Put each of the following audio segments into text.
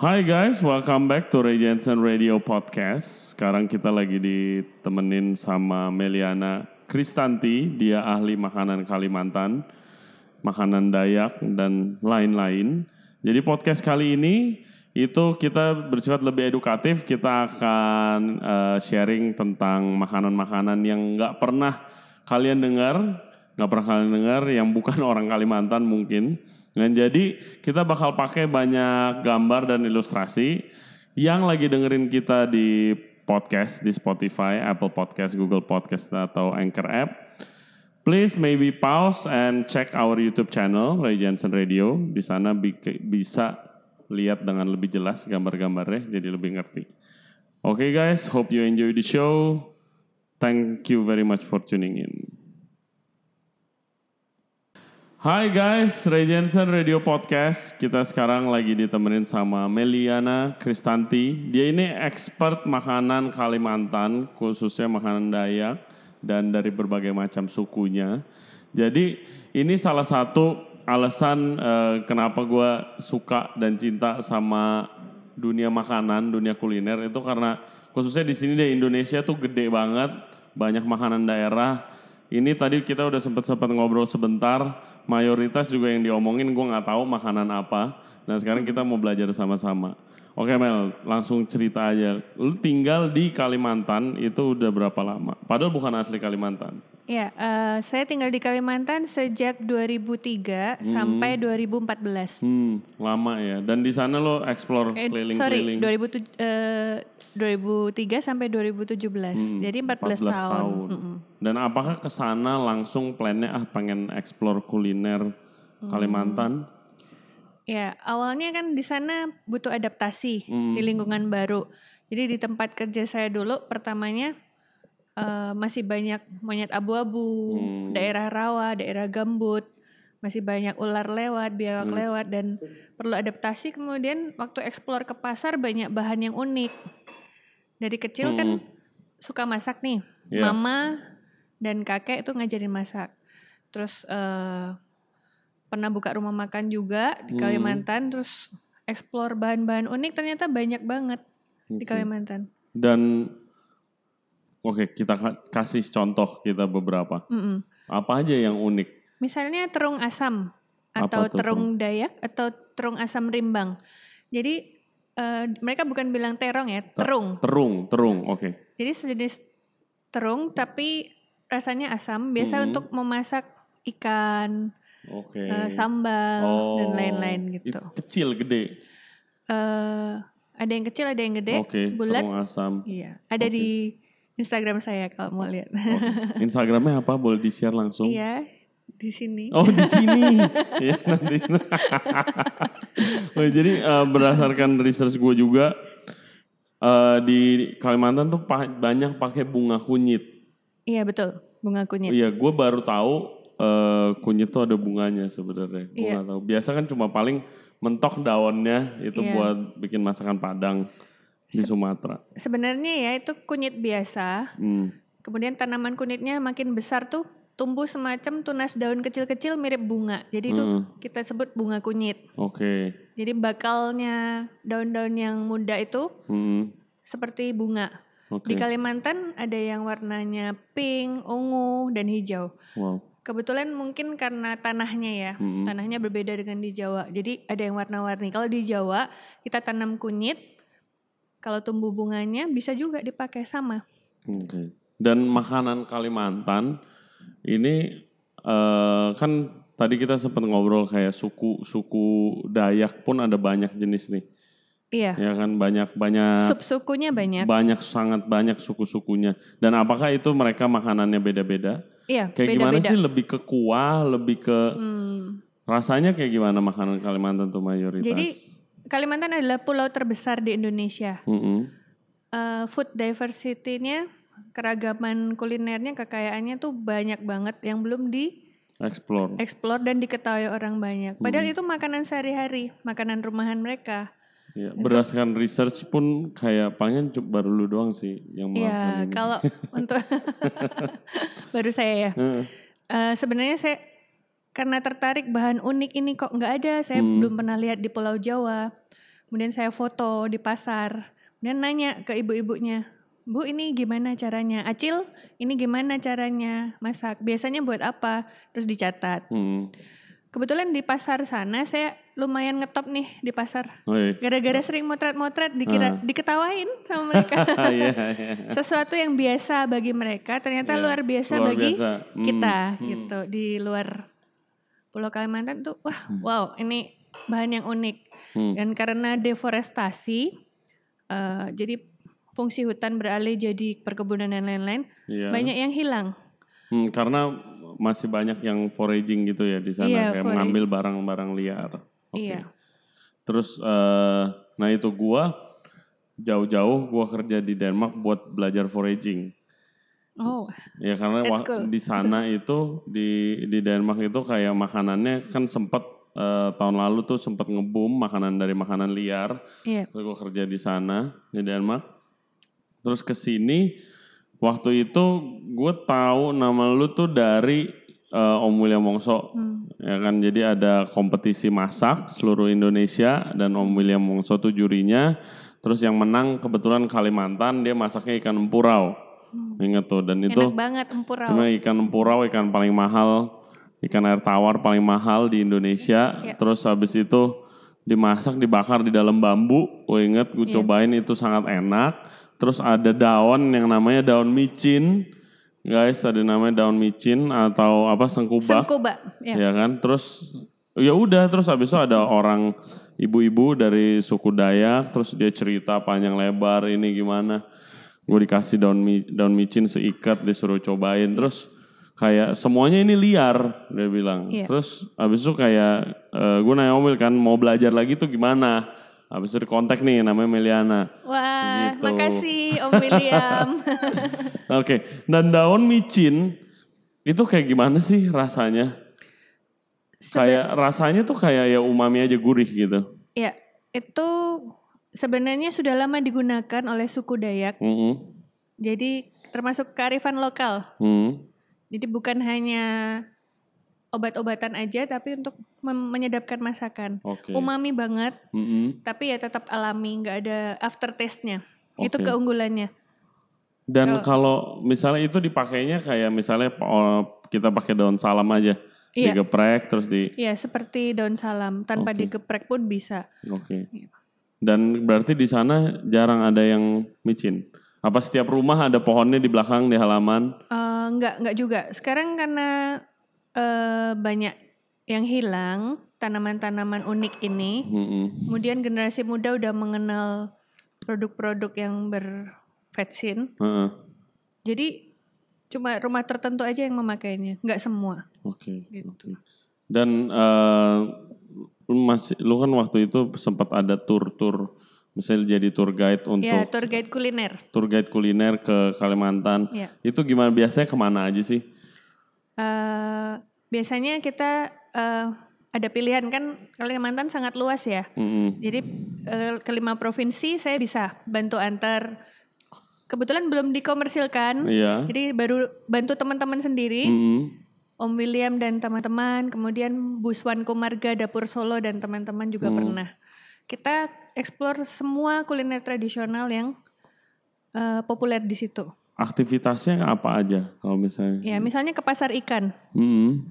Hai guys, welcome back to Ray Jensen Radio Podcast. Sekarang kita lagi ditemenin sama Meliana Kristanti, dia ahli makanan Kalimantan, makanan Dayak dan lain-lain. Jadi podcast kali ini itu kita bersifat lebih edukatif. Kita akan uh, sharing tentang makanan-makanan yang nggak pernah kalian dengar, nggak pernah kalian dengar, yang bukan orang Kalimantan mungkin. Dan jadi kita bakal pakai banyak gambar dan ilustrasi yang lagi dengerin kita di podcast di Spotify, Apple Podcast, Google Podcast atau Anchor app. Please maybe pause and check our YouTube channel Ray Jensen Radio. Di sana bi bisa lihat dengan lebih jelas gambar-gambarnya jadi lebih ngerti. Oke okay guys, hope you enjoy the show. Thank you very much for tuning in. Hai guys, Ray Jensen Radio Podcast. Kita sekarang lagi ditemenin sama Meliana Kristanti. Dia ini expert makanan Kalimantan, khususnya makanan Dayak dan dari berbagai macam sukunya. Jadi ini salah satu alasan uh, kenapa gue suka dan cinta sama dunia makanan, dunia kuliner itu karena khususnya di sini di Indonesia tuh gede banget, banyak makanan daerah. Ini tadi kita udah sempat sempat ngobrol sebentar mayoritas juga yang diomongin gue nggak tahu makanan apa. Dan sekarang kita mau belajar sama-sama. Oke Mel, langsung cerita aja. Lu tinggal di Kalimantan itu udah berapa lama? Padahal bukan asli Kalimantan. Ya, uh, saya tinggal di Kalimantan sejak 2003 hmm. sampai 2014. Hmm, lama ya. Dan di sana lo explore eh, keliling-keliling. Sorry, 2000, uh, 2003 sampai 2017. Hmm, Jadi 14, 14 tahun. tahun. Mm -mm. Dan apakah ke sana langsung plannya ah pengen explore kuliner Kalimantan? Hmm. Ya, awalnya kan di sana butuh adaptasi hmm. di lingkungan baru. Jadi di tempat kerja saya dulu pertamanya uh, masih banyak monyet abu-abu, hmm. daerah rawa, daerah gambut, masih banyak ular lewat, biawak hmm. lewat dan perlu adaptasi. Kemudian waktu eksplor ke pasar banyak bahan yang unik. Dari kecil kan hmm. kan suka masak nih, yeah. mama dan kakek itu ngajarin masak. Terus uh, pernah buka rumah makan juga di hmm. Kalimantan, hmm. terus eksplor bahan-bahan unik ternyata banyak banget okay. di Kalimantan. Dan Oke, kita kasih contoh kita beberapa. Mm -mm. Apa aja yang unik? Misalnya terung asam atau terung Dayak atau terung asam rimbang. Jadi uh, mereka bukan bilang terong ya, terung. Terung, terung, oke. Okay. Jadi sejenis terung tapi rasanya asam. Biasa mm -hmm. untuk memasak ikan, okay. uh, eh, sambal oh, dan lain-lain gitu. Kecil, gede. Uh, ada yang kecil, ada yang gede, okay, bulat. Asam. Iya, ada okay. di Instagram saya kalau mau lihat. Oh, Instagramnya apa? Boleh di share langsung? Iya, di sini. Oh di sini. ya nanti. oh, jadi uh, berdasarkan research gue juga uh, di Kalimantan tuh banyak pakai bunga kunyit. Iya betul, bunga kunyit. Iya, gue baru tahu uh, kunyit tuh ada bunganya sebenarnya. Gue iya. tahu. Biasa kan cuma paling mentok daunnya itu iya. buat bikin masakan Padang di Sumatera. Sebenarnya ya itu kunyit biasa. Hmm. Kemudian tanaman kunyitnya makin besar tuh tumbuh semacam tunas daun kecil-kecil mirip bunga. Jadi itu hmm. kita sebut bunga kunyit. Oke. Okay. Jadi bakalnya daun-daun yang muda itu hmm. seperti bunga. Okay. Di Kalimantan ada yang warnanya pink, ungu, dan hijau. Wow. Kebetulan mungkin karena tanahnya ya, hmm. tanahnya berbeda dengan di Jawa. Jadi ada yang warna-warni. Kalau di Jawa kita tanam kunyit, kalau tumbuh bunganya bisa juga dipakai sama. Oke. Okay. Dan makanan Kalimantan ini uh, kan tadi kita sempat ngobrol kayak suku suku Dayak pun ada banyak jenis nih. Iya. Ya kan banyak banyak. Sub-sukunya banyak. Banyak sangat banyak suku-sukunya. Dan apakah itu mereka makanannya beda-beda? Iya. Kayak beda -beda. gimana sih lebih ke kuah, lebih ke hmm. rasanya kayak gimana makanan Kalimantan tuh mayoritas? Jadi Kalimantan adalah pulau terbesar di Indonesia. Mm -hmm. uh, food diversity-nya, keragaman kulinernya, kekayaannya tuh banyak banget yang belum di explore, explore dan diketahui orang banyak. Padahal mm. itu makanan sehari-hari, makanan rumahan mereka. Ya, berdasarkan research pun kayak pengen baru lu doang sih yang Iya, kalau untuk baru saya ya. Uh, sebenarnya saya karena tertarik bahan unik ini kok nggak ada, saya hmm. belum pernah lihat di Pulau Jawa. Kemudian saya foto di pasar. Kemudian nanya ke ibu-ibunya, Bu ini gimana caranya? Acil ini gimana caranya masak? Biasanya buat apa? Terus dicatat. Hmm. Kebetulan di pasar sana saya lumayan ngetop nih di pasar. Gara-gara sering motret-motret dikira diketawain sama mereka. Iya, iya. Sesuatu yang biasa bagi mereka ternyata Iya, luar biasa luar bagi biasa. Hmm, kita hmm. gitu di luar Pulau Kalimantan tuh wah Hmm. wow ini bahan yang unik Hmm. dan karena deforestasi eh, jadi fungsi hutan beralih jadi perkebunan dan lain-lain Iya. banyak yang hilang. Hmm, karena masih banyak yang foraging gitu ya di sana Iya, kayak foraging. mengambil barang-barang liar. Oke. Iya. Terus eh nah itu gua jauh-jauh gua kerja di Denmark buat belajar foraging. Oh, Ya karena cool. di sana itu di di Denmark itu kayak makanannya kan sempat eh, tahun lalu tuh sempat ngebum makanan dari makanan liar. iya. Terus gue kerja di sana di Denmark. Terus ke sini waktu itu gue tahu nama lu tuh dari eh, Om William Wongso. Hmm. Ya kan jadi ada kompetisi masak seluruh Indonesia dan Om William Wongso tuh jurinya. Terus yang menang kebetulan Kalimantan dia masaknya ikan empurau. Ingat tuh dan itu Enak banget empurau. Memang ikan empurau ikan paling mahal, ikan air tawar paling mahal di Indonesia. Ya. Terus habis itu dimasak, dibakar di dalam bambu. Gue inget, gue Iya. cobain itu sangat enak. Terus ada daun yang namanya daun micin. Guys, ada namanya daun micin atau apa sengkubak. Sengkuba. Ya. Ya kan? Terus ya udah terus habis itu ada orang ibu-ibu dari suku Dayak terus dia cerita panjang lebar ini gimana. Gue dikasih daun mi, daun micin seikat disuruh cobain terus kayak semuanya ini liar dia bilang. Iya. Terus habis itu kayak gue nanya Omil kan mau belajar lagi tuh gimana? Habis itu kontak nih namanya Meliana. Wah, Gitu. makasih Om William. Oke, dan daun micin itu kayak gimana sih rasanya? Sebe- Kayak rasanya tuh kayak ya umami aja gurih gitu. ya, itu sebenarnya sudah lama digunakan oleh suku Dayak. Mm-mm. Jadi termasuk kearifan lokal. Hmm. Jadi bukan hanya obat-obatan aja tapi untuk menyedapkan masakan. Oke. Umami banget, Mm-mm. tapi ya tetap alami, nggak ada aftertaste-nya. Itu Oke. keunggulannya. Dan kalau misalnya itu dipakainya kayak misalnya oh, kita pakai daun salam aja, Iya. digeprek terus di, Ya, seperti daun salam tanpa Oke. digeprek pun bisa. oke. Iya. Dan berarti di sana jarang ada yang micin. Apa setiap rumah ada pohonnya di belakang di halaman? Eh, nggak nggak juga. Sekarang karena eh, banyak yang hilang tanaman-tanaman unik ini, Mm-mm. kemudian generasi muda udah mengenal produk-produk yang bervaksin. Heeh. Jadi cuma rumah tertentu aja yang memakainya, nggak semua. Oke. Gitu. oke. Dan lu masih lu kan waktu itu sempat ada tur-tur misalnya jadi tour guide untuk Ya, tour guide kuliner. tour guide kuliner ke Kalimantan. Ya. Itu gimana biasanya ke mana aja sih? Eh, biasanya kita eh, ada pilihan kan Kalimantan sangat luas ya. Mm-mm. Jadi eh, kelima provinsi saya bisa bantu antar. Kebetulan belum dikomersilkan. Iya. Jadi baru bantu teman-teman sendiri, Mm-mm. Om William dan teman-teman, kemudian Buswan Kumarga Dapur Solo dan teman-teman juga Hmm. pernah. Kita explore semua kuliner tradisional yang eh, populer di situ. Aktivitasnya apa aja kalau misalnya? Ya, misalnya ke pasar ikan. Mm-mm.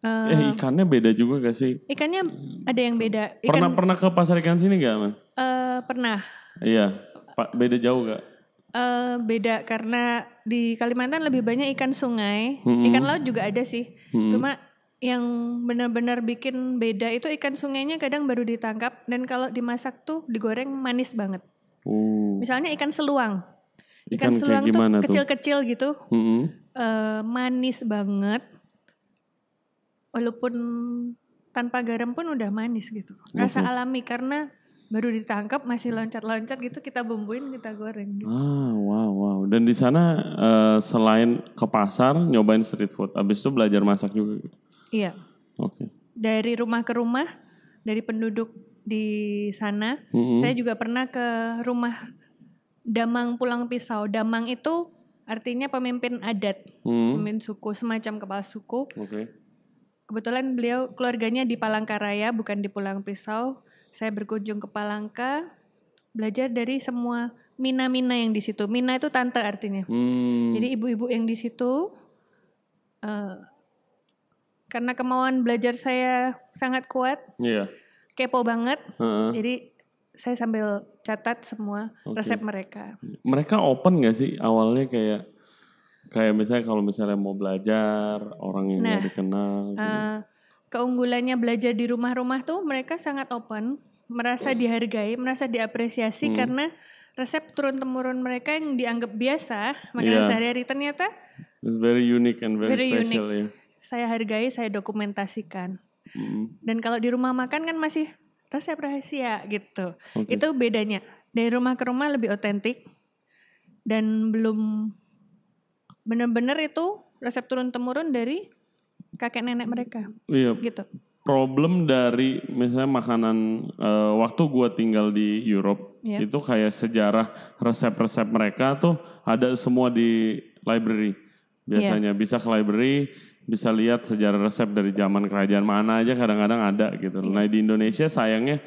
Eh, Eh ikannya beda juga gak sih? ikannya ada yang beda. Pernah Ikan pernah ke pasar ikan sini gak, Man? eh, pernah. Iya. Pak beda jauh gak? Eh, beda karena di Kalimantan lebih banyak ikan sungai, Mm-mm. ikan laut juga ada sih. Mm-mm. Cuma yang benar-benar bikin beda itu ikan sungainya kadang baru ditangkap dan kalau dimasak tuh digoreng manis banget. Uh, Misalnya ikan seluang. Ikan, Ikan, kayak seluang tuh kecil-kecil gitu, Mm-mm. eh, manis banget. Walaupun tanpa garam pun udah manis gitu. Rasa Oke. alami karena baru ditangkap masih loncat-loncat gitu kita bumbuin kita goreng gitu. Ah, wow, wow. Dan di sana eh, selain ke pasar nyobain street food, abis itu belajar masak juga. Iya. Oke. dari rumah ke rumah dari penduduk di sana. Mm-mm. Saya juga pernah ke rumah Damang Pulang Pisau. Damang itu artinya pemimpin adat, Mm. pemimpin suku, semacam kepala suku. Oke. Kebetulan beliau keluarganya di Palangkaraya bukan di Pulang Pisau. Saya berkunjung ke Palangka, belajar dari semua mina-mina yang di situ. Mina itu tante artinya. Hmm. Jadi ibu-ibu yang di situ, eh, karena kemauan belajar saya sangat kuat, Iya. kepo banget. Heeh. Jadi saya sambil catat semua Oke. resep mereka. Mereka open gak sih awalnya kayak kayak misalnya kalau misalnya mau belajar orang yang Nah, dikenal. gitu. Eh, keunggulannya belajar di rumah-rumah tuh mereka sangat open, merasa dihargai, merasa diapresiasi Hmm. karena resep turun temurun mereka yang dianggap biasa makanan Iya. sehari-hari ternyata It's very unique and very, Very special ya. saya hargai, saya dokumentasikan. Mm. Dan kalau di rumah makan kan masih resep rahasia gitu. Oke. Itu bedanya. Dari rumah ke rumah lebih otentik dan belum benar-benar itu resep turun temurun dari kakek nenek mereka Iya, gitu. problem dari misalnya makanan eh, waktu gua tinggal di Europe Iya. itu kayak sejarah resep-resep mereka tuh ada semua di library biasanya bisa ke library bisa lihat sejarah resep dari zaman kerajaan mana aja kadang-kadang ada gitu. Nah di Indonesia sayangnya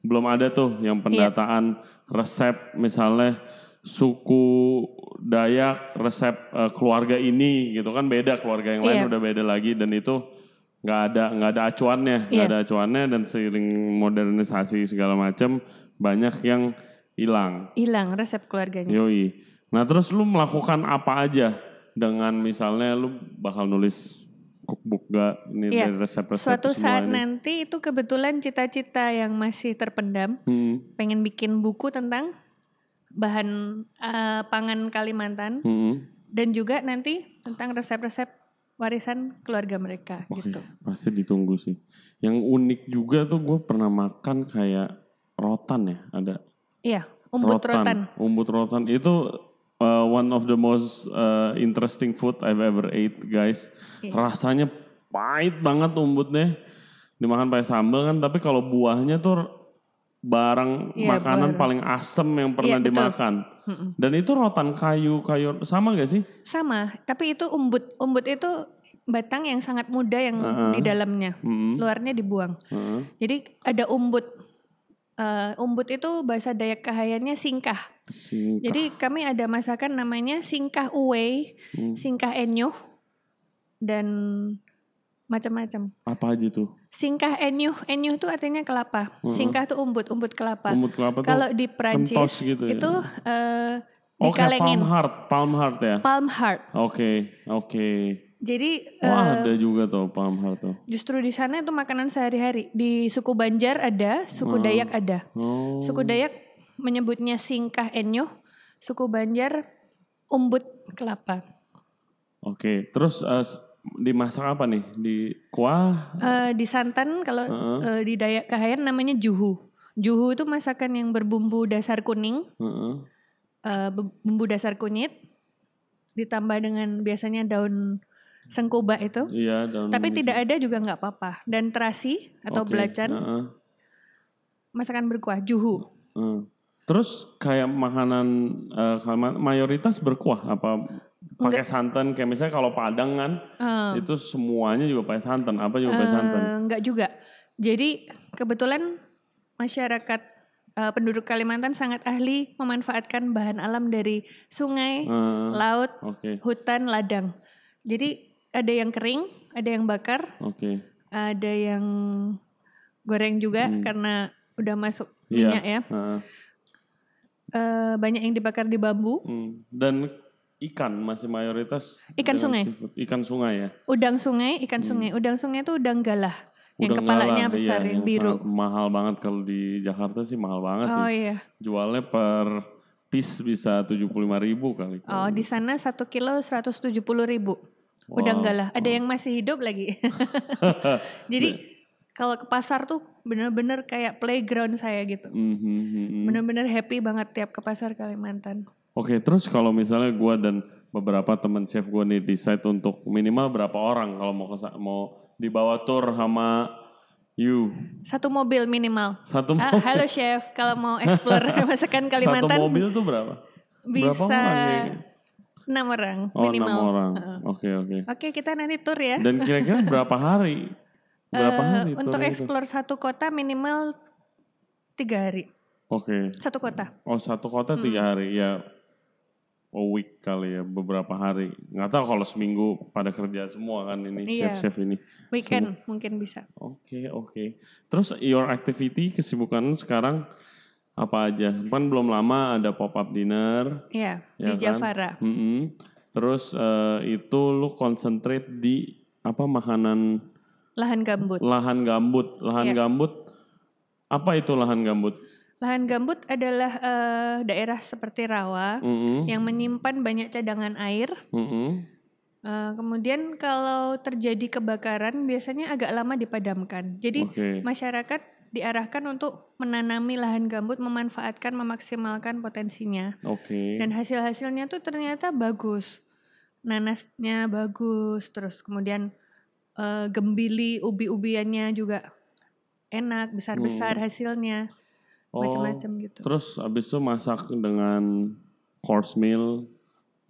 belum ada tuh yang pendataan resep misalnya suku Dayak resep eh, keluarga ini gitu kan beda keluarga yang lain Iya. udah beda lagi dan itu nggak ada nggak ada acuannya nggak Iya. ada acuannya dan seiring modernisasi segala macam banyak yang hilang Hilang resep keluarganya. yoi nah terus lu melakukan apa aja dengan misalnya lu bakal nulis cookbook gak ini dari resep-resep Suatu saat ini? nanti itu kebetulan cita-cita yang masih terpendam, Hmm, pengen bikin buku tentang bahan eh, pangan Kalimantan hmm. dan juga nanti tentang resep-resep warisan keluarga mereka Oke, gitu. pasti ditunggu sih. Yang unik juga tuh gue pernah makan kayak rotan ya, ada Iya, umbut rotan. Umbut rotan itu uh, one of the most uh, interesting food I've ever ate, guys. Iya. Rasanya pahit banget umbutnya. Dimakan pakai sambal kan, tapi kalau buahnya tuh barang Iya, makanan buah. paling asem yang pernah Iya, betul. dimakan. Dan itu rotan kayu, kayu sama gak sih? Sama, tapi itu umbut. Umbut itu batang yang sangat muda yang Heeh. di dalamnya. Hmm. Luarnya dibuang. Heeh. Jadi ada umbut. Eh, umbut itu bahasa Dayak Kahayannya singkah. Singkah. Jadi kami ada masakan namanya singkah uwe, Hmm. singkah enyuh, dan macam-macam. Apa aja tuh? Singkah enyuh, enyuh itu artinya kelapa. Singkah itu umbut, umbut kelapa. Umbut kelapa tuh Kalau di Prancis gitu ya? itu eh, Oh kayak dikalengin palm heart, palm heart ya? palm heart. Oke, oke. Jadi Wah eh, ada juga tuh palm heart tuh. justru di sana itu makanan sehari-hari. Di suku Banjar ada, suku Hmm. Dayak ada. Oh. Suku Dayak menyebutnya singkah enyuh, suku Banjar umbut kelapa. Oke, terus eh, s- dimasak apa nih? Di kuah? Eh, di santan kalau Heeh. eh, di Dayak Kahayan namanya juhu. Juhu itu masakan yang berbumbu dasar kuning, Heeh. eh, bu- bumbu dasar kunyit, ditambah dengan biasanya daun sengkuba itu. Iya, daun Tapi tidak ada juga nggak apa-apa. Dan terasi atau Oke, belacan, heeh, masakan berkuah, juhu. heeh. Terus kayak makanan Kalimantan mayoritas berkuah apa pakai santan kayak misalnya kalau Padang kan Eh, itu semuanya juga pakai santan apa juga pakai santan Eh, enggak juga. Jadi kebetulan masyarakat eh, penduduk Kalimantan sangat ahli memanfaatkan bahan alam dari sungai, Eh, laut, oke hutan, ladang. Jadi ada yang kering, ada yang bakar, oke ada yang goreng juga karena udah masuk Hmm. Iya. minyak ya. Heeh. Eh, banyak yang dibakar di bambu, Hmm. dan ikan masih mayoritas Ikan sungai. seafood. ikan sungai ya udang sungai, ikan sungai. Udang sungai itu udang galah yang Udang kepalanya galah, besar, iya, yang biru. mahal banget kalau di Jakarta sih mahal banget Oh sih iya. jualnya per piece bisa 75.000 ribu kali Oh di sana satu kilo 170 ribu. Udang Wow. galah. Ada yang masih hidup lagi. Jadi kalau ke pasar tuh bener-bener kayak playground saya gitu. Mhm, mhm. Bener-bener happy banget tiap ke pasar Kalimantan. Oke, terus kalau misalnya gua dan beberapa teman chef gua nih decide untuk minimal berapa orang kalau mau kesa- mau dibawa tour sama you Satu mobil minimal. satu Ah, mobil halo chef, kalau mau explore masakan Kalimantan satu mobil tuh berapa? Berapa bisa orang kayaknya? enam orang Oh minimal. enam orang. Oke oke. Oke kita nanti tour ya. Dan kira-kira berapa hari? Berapa Eh, hari untuk explore satu kota minimal tiga hari. Oke. Satu kota. Oh satu kota Hmm. tiga hari ya. A week kali ya beberapa hari. Nggak tahu kalau seminggu pada kerja semua kan ini Iya. chef-chef ini. Weekend mungkin bisa. Oke oke. Terus your activity kesibukan sekarang apa aja? Kan belum lama ada pop up dinner. Iya, Ya di kan? Javara. Mm-mm. Terus eh, itu lu concentrate di apa makanan Lahan gambut. lahan gambut. Lahan Iya. gambut apa itu lahan gambut? Lahan gambut adalah eh, daerah seperti rawa Mm-mm. yang menyimpan banyak cadangan air. Mm-mm. Eh, kemudian kalau terjadi kebakaran biasanya agak lama dipadamkan. Jadi Oke. masyarakat diarahkan untuk menanami lahan gambut, memanfaatkan, memaksimalkan potensinya. Oke. Dan hasil-hasilnya tuh ternyata bagus. Nanasnya bagus, terus kemudian eh, gembili ubi-ubiannya juga enak, besar-besar hasilnya, Hmm. Oh, macam-macam gitu. Terus abis itu masak dengan course meal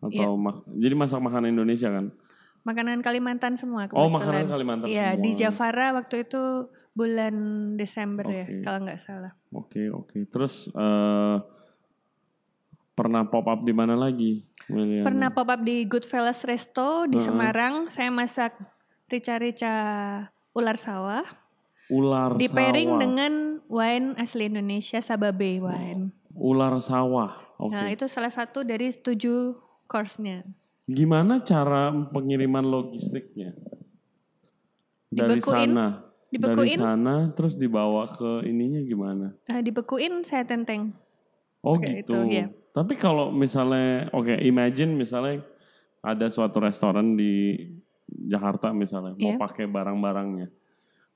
Iya. atau mak- jadi masak makanan Indonesia kan? Makanan Kalimantan semua Oh kebetulan. makanan Kalimantan Iya, semua. di Javara waktu itu bulan Desember ya, Oke. kalau nggak salah. Oke oke. Terus eh, pernah pop up di mana lagi? Pernah pop up di Goodfellas Resto di Heeh. Semarang. Saya masak rica-rica ular sawah. Ular Di pairing sawah. dengan wine asli Indonesia, Sababe wine. Ular sawah. Oke. Nah, itu salah satu dari tujuh course-nya. Gimana cara pengiriman logistiknya? Dari Dibekuin. sana. Dari Dibekuin. sana terus dibawa ke ininya gimana? Eh, dibekuin saya tenteng. Oh Pakai gitu. itu, iya. Tapi kalau misalnya, oke, imagine misalnya ada suatu restoran di Jakarta misalnya mau Iya. pakai barang-barangnya.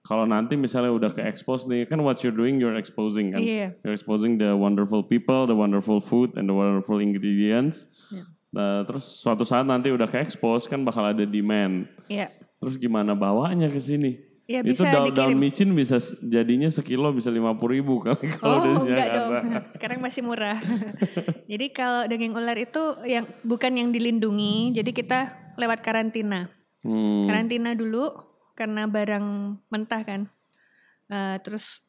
Kalau nanti misalnya udah ke expose nih, kan what you're doing you're exposing kan. Iya. You're exposing the wonderful people, the wonderful food, and the wonderful ingredients. Iya. Nah, terus suatu saat nanti udah ke expose kan bakal ada demand. Iya. Terus gimana bawanya ke sini? Ya itu bisa daun, daun micin bisa jadinya sekilo bisa lima ribu kali kalau Oh, di enggak Jakarta. dong. Sekarang masih murah. jadi kalau daging ular itu yang bukan yang dilindungi, jadi kita lewat karantina. Hmm. Karantina dulu karena barang mentah kan. Eh, terus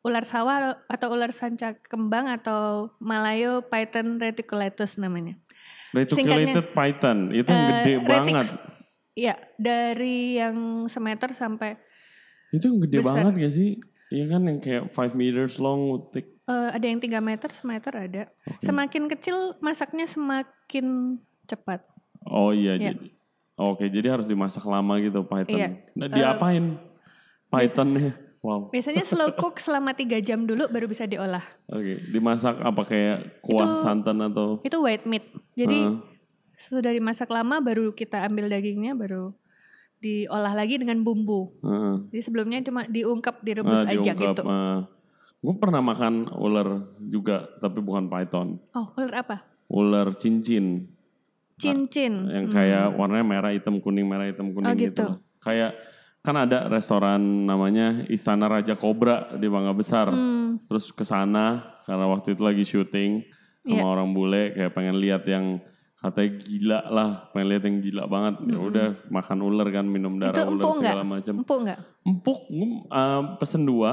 ular sawah atau ular sanca kembang atau Malayo Python reticulatus namanya. Reticulated python itu yang Eh, gede retix. banget. Iya, dari yang semeter sampai Itu yang gede besar. banget gak sih? Iya kan yang kayak 5 meters long, eh, ada yang 3 meter, semeter ada. Semakin kecil masaknya semakin cepat. Oh iya Iya. jadi. Oke, jadi harus dimasak lama gitu python. Iya. Nah, diapain? Pythonnya. Wow. Biasanya slow cook selama 3 jam dulu baru bisa diolah. Oke, dimasak apa kayak kuah Itu- santan atau Itu white meat. Jadi Heeh. sudah dimasak lama baru kita ambil dagingnya baru diolah lagi dengan bumbu. Heeh. Jadi sebelumnya cuma diungkap, direbus Ah, aja diungkap, gitu. ah. gue pernah makan ular juga, tapi bukan python. Oh, ular apa? Ular cincin. Cincin. yang kayak warnanya merah hitam kuning merah hitam kuning Hmm. Oh, gitu. gitu. Kayak kan ada restoran namanya Istana Raja Kobra di Bangga Besar. Hmm, Terus ke sana karena waktu itu lagi syuting sama Iya. orang bule kayak pengen lihat yang katanya gila lah, pengen lihat yang gila banget. Ya udah makan ular kan minum darah Hmm. Itu ular segala macam. empuk nggak? Empuk, uh, pesen dua.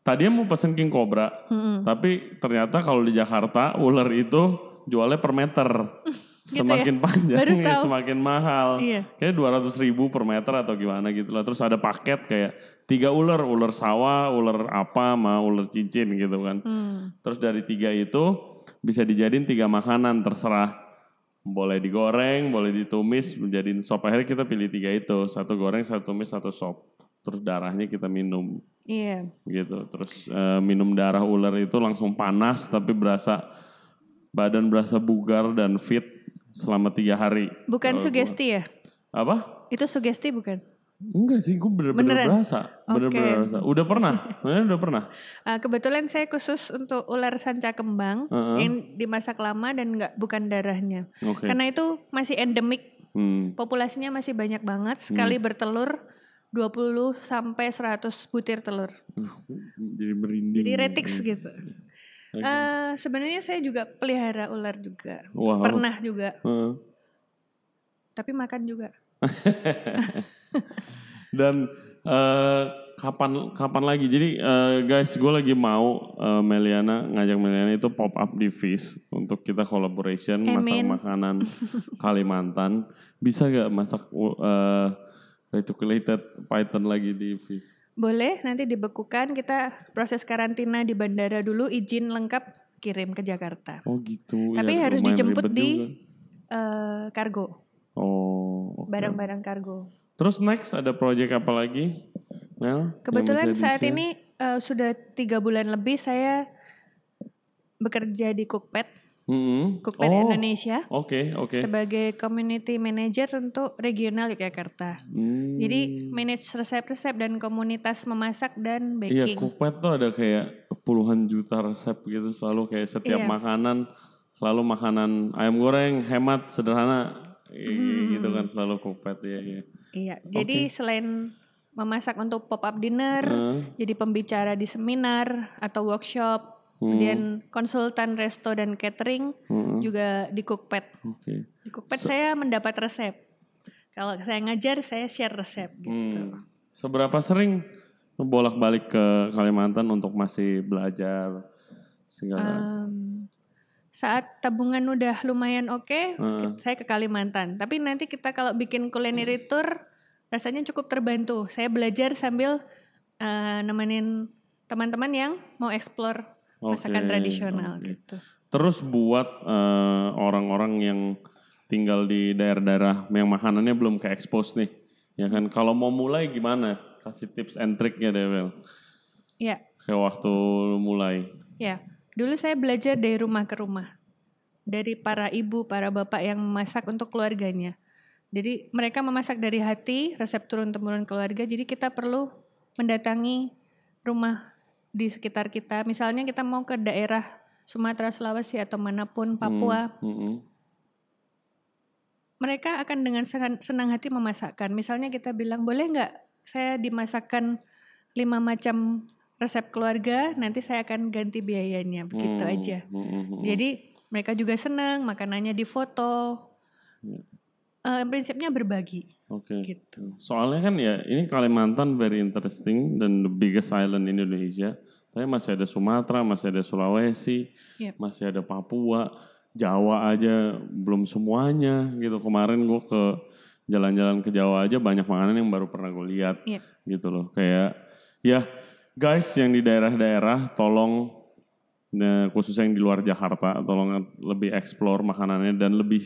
Tadinya mau pesen king cobra, Hmm. tapi ternyata kalau di Jakarta ular itu jualnya per meter. Gitu semakin panjang Baru ya, tahu. semakin mahal. Iya. Kayak 200 ribu per meter atau gimana gitu lah. Terus ada paket kayak tiga ular, ular sawah, ular apa, sama ular cincin gitu kan. Hmm. Terus dari tiga itu bisa dijadiin tiga makanan terserah. Boleh digoreng, boleh ditumis, menjadiin sop. Akhirnya kita pilih tiga itu. Satu goreng, satu tumis, satu sop. Terus darahnya kita minum Iya. gitu. Terus eh, minum darah ular itu langsung panas tapi berasa badan berasa bugar dan fit selama tiga hari. Bukan sugesti ya? Apa? Itu sugesti bukan? Enggak sih, gue bener-bener berasa. Bener-bener Oke. berasa. Udah pernah? Sebenarnya udah pernah. Ah, kebetulan saya khusus untuk ular sanca kembang Heeh. yang dimasak lama dan nggak bukan darahnya. Oke. Karena itu masih endemik, Hmm. populasinya masih banyak banget. Sekali bertelur 20 sampai 100 butir telur. Uh, Jadi merinding. Jadi retix gitu. Eh, sebenarnya saya juga pelihara ular juga. Wow. Pernah juga, Heeh. tapi makan juga. Dan eh, kapan kapan lagi? Jadi eh, guys, gue lagi mau eh, Meliana ngajak Meliana itu pop up di Fish untuk kita collaboration masak Amin. makanan Kalimantan. Bisa gak masak uh, reticulated python lagi di Fish? Boleh nanti dibekukan kita proses karantina di bandara dulu izin lengkap kirim ke Jakarta. Oh gitu. Tapi ya, harus dijemput di juga. eh, kargo, Oh. oke. barang-barang kargo. Terus next ada project apa lagi? Mel, Kebetulan saat ini eh, sudah tiga bulan lebih saya bekerja di Cookpad, Mm-mm. Cookpad Oh, Indonesia Oke, oke. sebagai community manager untuk regional Yogyakarta. Hmm. Jadi manage resep-resep dan komunitas memasak dan Iya, baking. Cookpad tuh ada kayak puluhan juta resep gitu selalu kayak setiap Iya. makanan selalu makanan ayam goreng hemat sederhana Kayak Hmm. gitu kan selalu Cookpad ya ya. Iya, jadi selain memasak untuk pop up dinner, Eh, jadi pembicara di seminar atau workshop, Hmm. kemudian konsultan resto dan catering hmm, juga di Cookpad. Oke. Di Cookpad saya mendapat resep. Kalau saya ngajar, saya share resep gitu. Hmm. Seberapa sering bolak-balik ke Kalimantan untuk masih belajar segala? Em, saat tabungan udah lumayan oke, Heeh. saya ke Kalimantan. Tapi nanti kita kalau bikin culinary tour, rasanya cukup terbantu. Saya belajar sambil eh, nemenin teman-teman yang mau explore masakan tradisional oke. gitu. Terus buat eh, orang-orang yang tinggal di daerah-daerah yang makanannya belum ke expose nih, ya kan? Kalau mau mulai gimana? Kasih tips and triknya deh, Bel. Ya, Kayak waktu mulai. ya. Dulu saya belajar dari rumah ke rumah. Dari para ibu, para bapak yang memasak untuk keluarganya. Jadi mereka memasak dari hati, resep turun-temurun keluarga. Jadi kita perlu mendatangi rumah di sekitar kita. Misalnya kita mau ke daerah Sumatera, Sulawesi atau mana pun, Papua. Mm-mm. Mereka akan dengan senang hati memasakkan. Misalnya kita bilang, boleh nggak saya dimasakkan lima macam resep keluarga, nanti saya akan ganti biayanya, begitu Hmm, aja. mm-mm. Jadi mereka juga senang, makanannya difoto. Eh, prinsipnya berbagi, Oke. gitu. Soalnya kan ya ini Kalimantan very interesting dan the biggest island in Indonesia. Tapi masih ada Sumatera, masih ada Sulawesi, Yep. masih ada Papua, Jawa aja belum semuanya gitu. Kemarin gue ke jalan-jalan ke Jawa aja banyak makanan yang baru pernah gue lihat Yep. gitu loh. Kayak ya guys yang di daerah-daerah tolong nah, khususnya yang di luar Jakarta tolong lebih explore makanannya dan lebih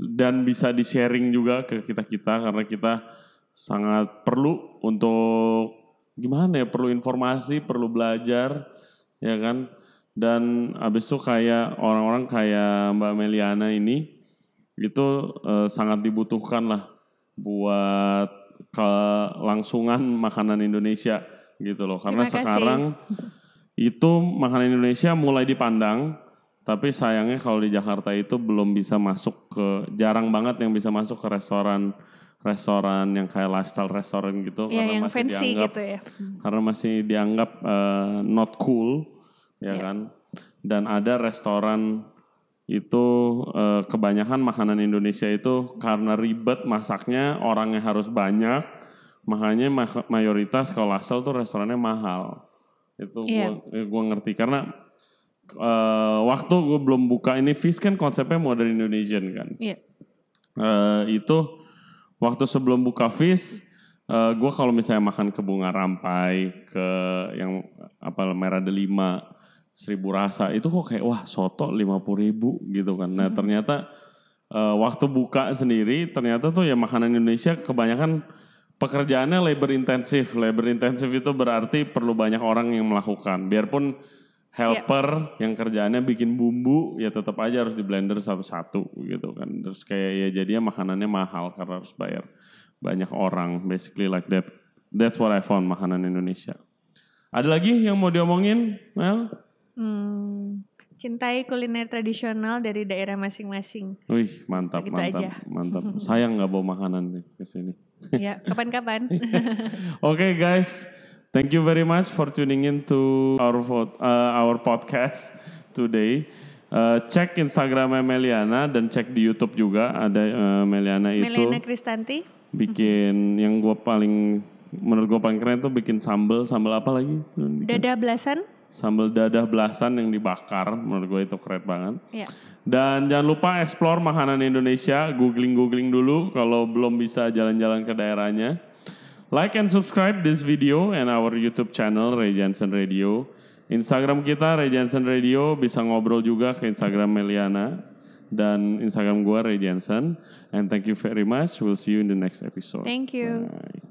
dan bisa di sharing juga ke kita kita karena kita sangat perlu untuk gimana ya perlu informasi perlu belajar ya kan? Dan abis itu kayak orang-orang kayak Mbak Meliana ini itu eh, sangat dibutuhkan lah buat kelangsungan makanan Indonesia gitu loh. Karena sekarang itu makanan Indonesia mulai dipandang tapi sayangnya kalau di Jakarta itu belum bisa masuk ke jarang banget yang bisa masuk ke restoran restoran yang kayak lifestyle restoran gitu Ya, yang masih fancy dianggap gitu ya. karena masih dianggap eh, not cool ya Ya. kan dan ada restoran itu eh, kebanyakan makanan Indonesia itu karena ribet masaknya orangnya harus banyak makanya ma- mayoritas kalau asal tuh restorannya mahal itu Iya. gua gua ngerti karena eh, waktu gue belum buka ini Fish kan konsepnya modern Indonesian kan Iya. Eh, itu waktu sebelum buka Fish, eh gue kalau misalnya makan ke bunga rampai, ke yang apa merah delima, seribu rasa, itu kok kayak wah soto lima ribu gitu kan. Nah ternyata eh, waktu buka sendiri, ternyata tuh ya makanan Indonesia kebanyakan pekerjaannya labor intensif. Labor intensif itu berarti perlu banyak orang yang melakukan. Biarpun helper yang kerjaannya bikin bumbu ya tetap aja harus di blender satu-satu gitu kan terus kayak ya jadinya makanannya mahal karena harus bayar banyak orang basically like that that's what I found makanan Indonesia ada lagi yang mau diomongin Mel? Hmm, cintai kuliner tradisional dari daerah masing-masing. Wih mantap Gitu mantap aja. mantap sayang nggak bawa makanan nih ke sini ya, kapan-kapan. Oke guys, thank you very much for tuning in to our uh, our podcast today. Uh, cek Instagramnya Meliana dan cek di YouTube juga ada uh, Meliana itu Melena Kristanti. bikin yang gue paling menurut gue paling keren tuh bikin sambal sambal apa lagi Dadah belasan. sambal dadah belasan yang dibakar menurut gue itu keren banget Ya. dan jangan lupa explore makanan Indonesia googling googling dulu kalau belum bisa jalan-jalan ke daerahnya like and subscribe this video and our YouTube channel Ray Jensen Radio. Instagram kita Ray Jensen Radio. Bisa ngobrol juga ke Instagram Meliana dan Instagram gua Ray Jensen. And thank you very much. We'll see you in the next episode. Thank you. Bye.